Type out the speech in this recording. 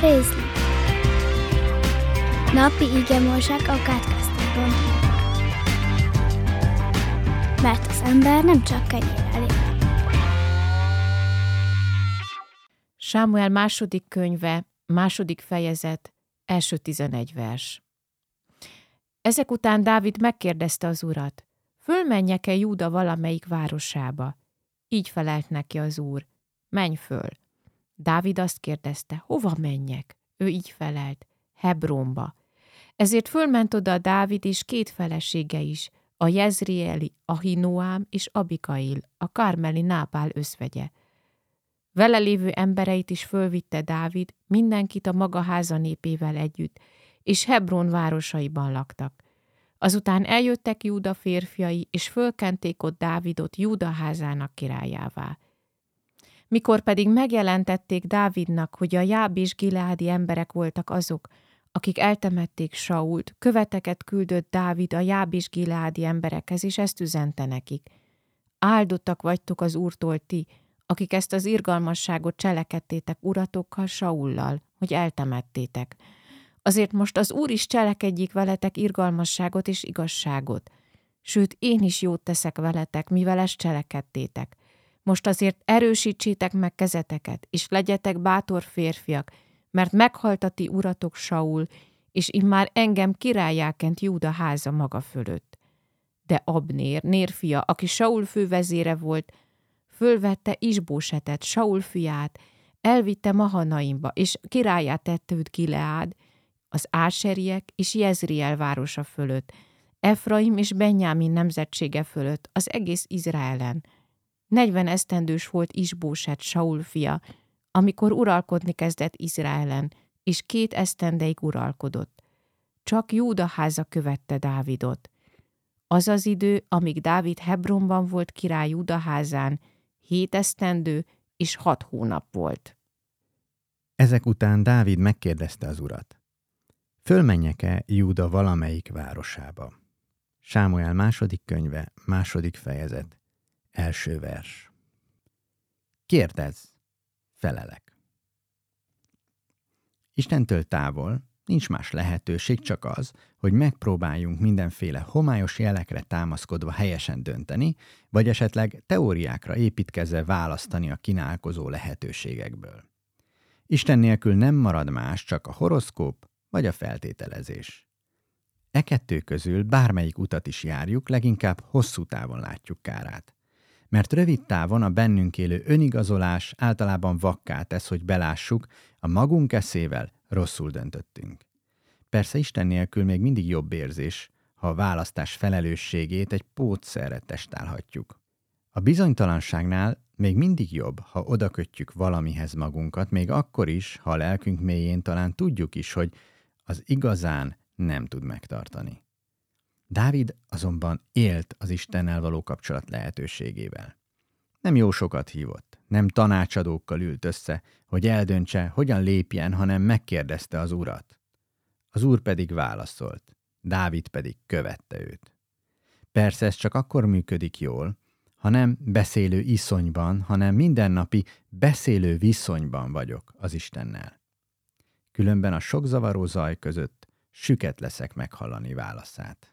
Rézli Napi igemorság a kátkáztában Mert az ember nem csak kenyérrel él. Sámuel második könyve, második fejezet, első tizenegy vers. Ezek után Dávid megkérdezte az urat, fölmenjek-e Júda valamelyik városába? Így felelt neki az úr, menj föl. Dávid azt kérdezte, hova menjek? Ő így felelt, Hebronba. Ezért fölment oda Dávid és két felesége is, a Jezrieli, Ahinoám és Abikail, a Karmeli Nápál összvegye. Vele lévő embereit is fölvitte Dávid, mindenkit a maga háza népével együtt, és Hebron városaiban laktak. Azután eljöttek Júda férfiai, és fölkenték ott Dávidot Júda házának királyává. Mikor pedig megjelentették Dávidnak, hogy a Jáb és Gileádi emberek voltak azok, akik eltemették Sault, követeket küldött Dávid a Jáb és Gileádi emberekhez, és ezt üzente nekik. Áldottak vagytok az Úrtól ti, akik ezt az irgalmasságot cselekedtétek uratokkal, Saullal, hogy eltemettétek. Azért most az Úr is cselekedjék veletek irgalmasságot és igazságot. Sőt, én is jót teszek veletek, mivel ezt cselekedtétek. Most azért erősítsétek meg kezeteket, és legyetek bátor férfiak, mert meghalt a ti uratok Saul, és immár engem királyákent Júda háza maga fölött. De Abnér, Nérfia, aki Saul fővezére volt, fölvette Isbósetet, Saul fiát, elvitte Mahanaimba, és királyát tette Gileád, az Áseriek és Jezriel városa fölött, Efraim és Benyámin nemzetsége fölött, az egész Izraelen. Negyven esztendős volt Isbóset, Saul fia, amikor uralkodni kezdett Izraelen, és két esztendeig uralkodott. Csak Júda háza követte Dávidot. Az az idő, amíg Dávid Hebronban volt király Júda házán, hét esztendő és hat hónap volt. Ezek után Dávid megkérdezte az urat. Fölmenjek-e Júda valamelyik városába? Sámuel második könyve, második fejezet, első vers. Kérdezz, felelek. Istentől távol nincs más lehetőség, csak az, hogy megpróbáljunk mindenféle homályos jelekre támaszkodva helyesen dönteni, vagy esetleg teóriákra építkezve választani a kínálkozó lehetőségekből. Isten nélkül nem marad más, csak a horoszkóp vagy a feltételezés. E kettő közül bármelyik utat is járjuk, leginkább hosszú távon látjuk kárát mert rövid távon a bennünk élő önigazolás általában vakká tesz, hogy belássuk, a magunk eszével rosszul döntöttünk. Persze Isten nélkül még mindig jobb érzés, ha a választás felelősségét egy pótszerre testálhatjuk. A bizonytalanságnál még mindig jobb, ha odakötjük valamihez magunkat, még akkor is, ha a lelkünk mélyén talán tudjuk is, hogy az igazán nem tud megtartani. Dávid azonban élt az Istennel való kapcsolat lehetőségével. Nem jó sokat hívott, nem tanácsadókkal ült össze, hogy eldöntse, hogyan lépjen, hanem megkérdezte az urat. Az úr pedig válaszolt, Dávid pedig követte őt. Persze ez csak akkor működik jól, ha nem beszélő iszonyban, hanem mindennapi beszélő viszonyban vagyok az Istennel. Különben a sok zavaró zaj között süket leszek meghallani válaszát.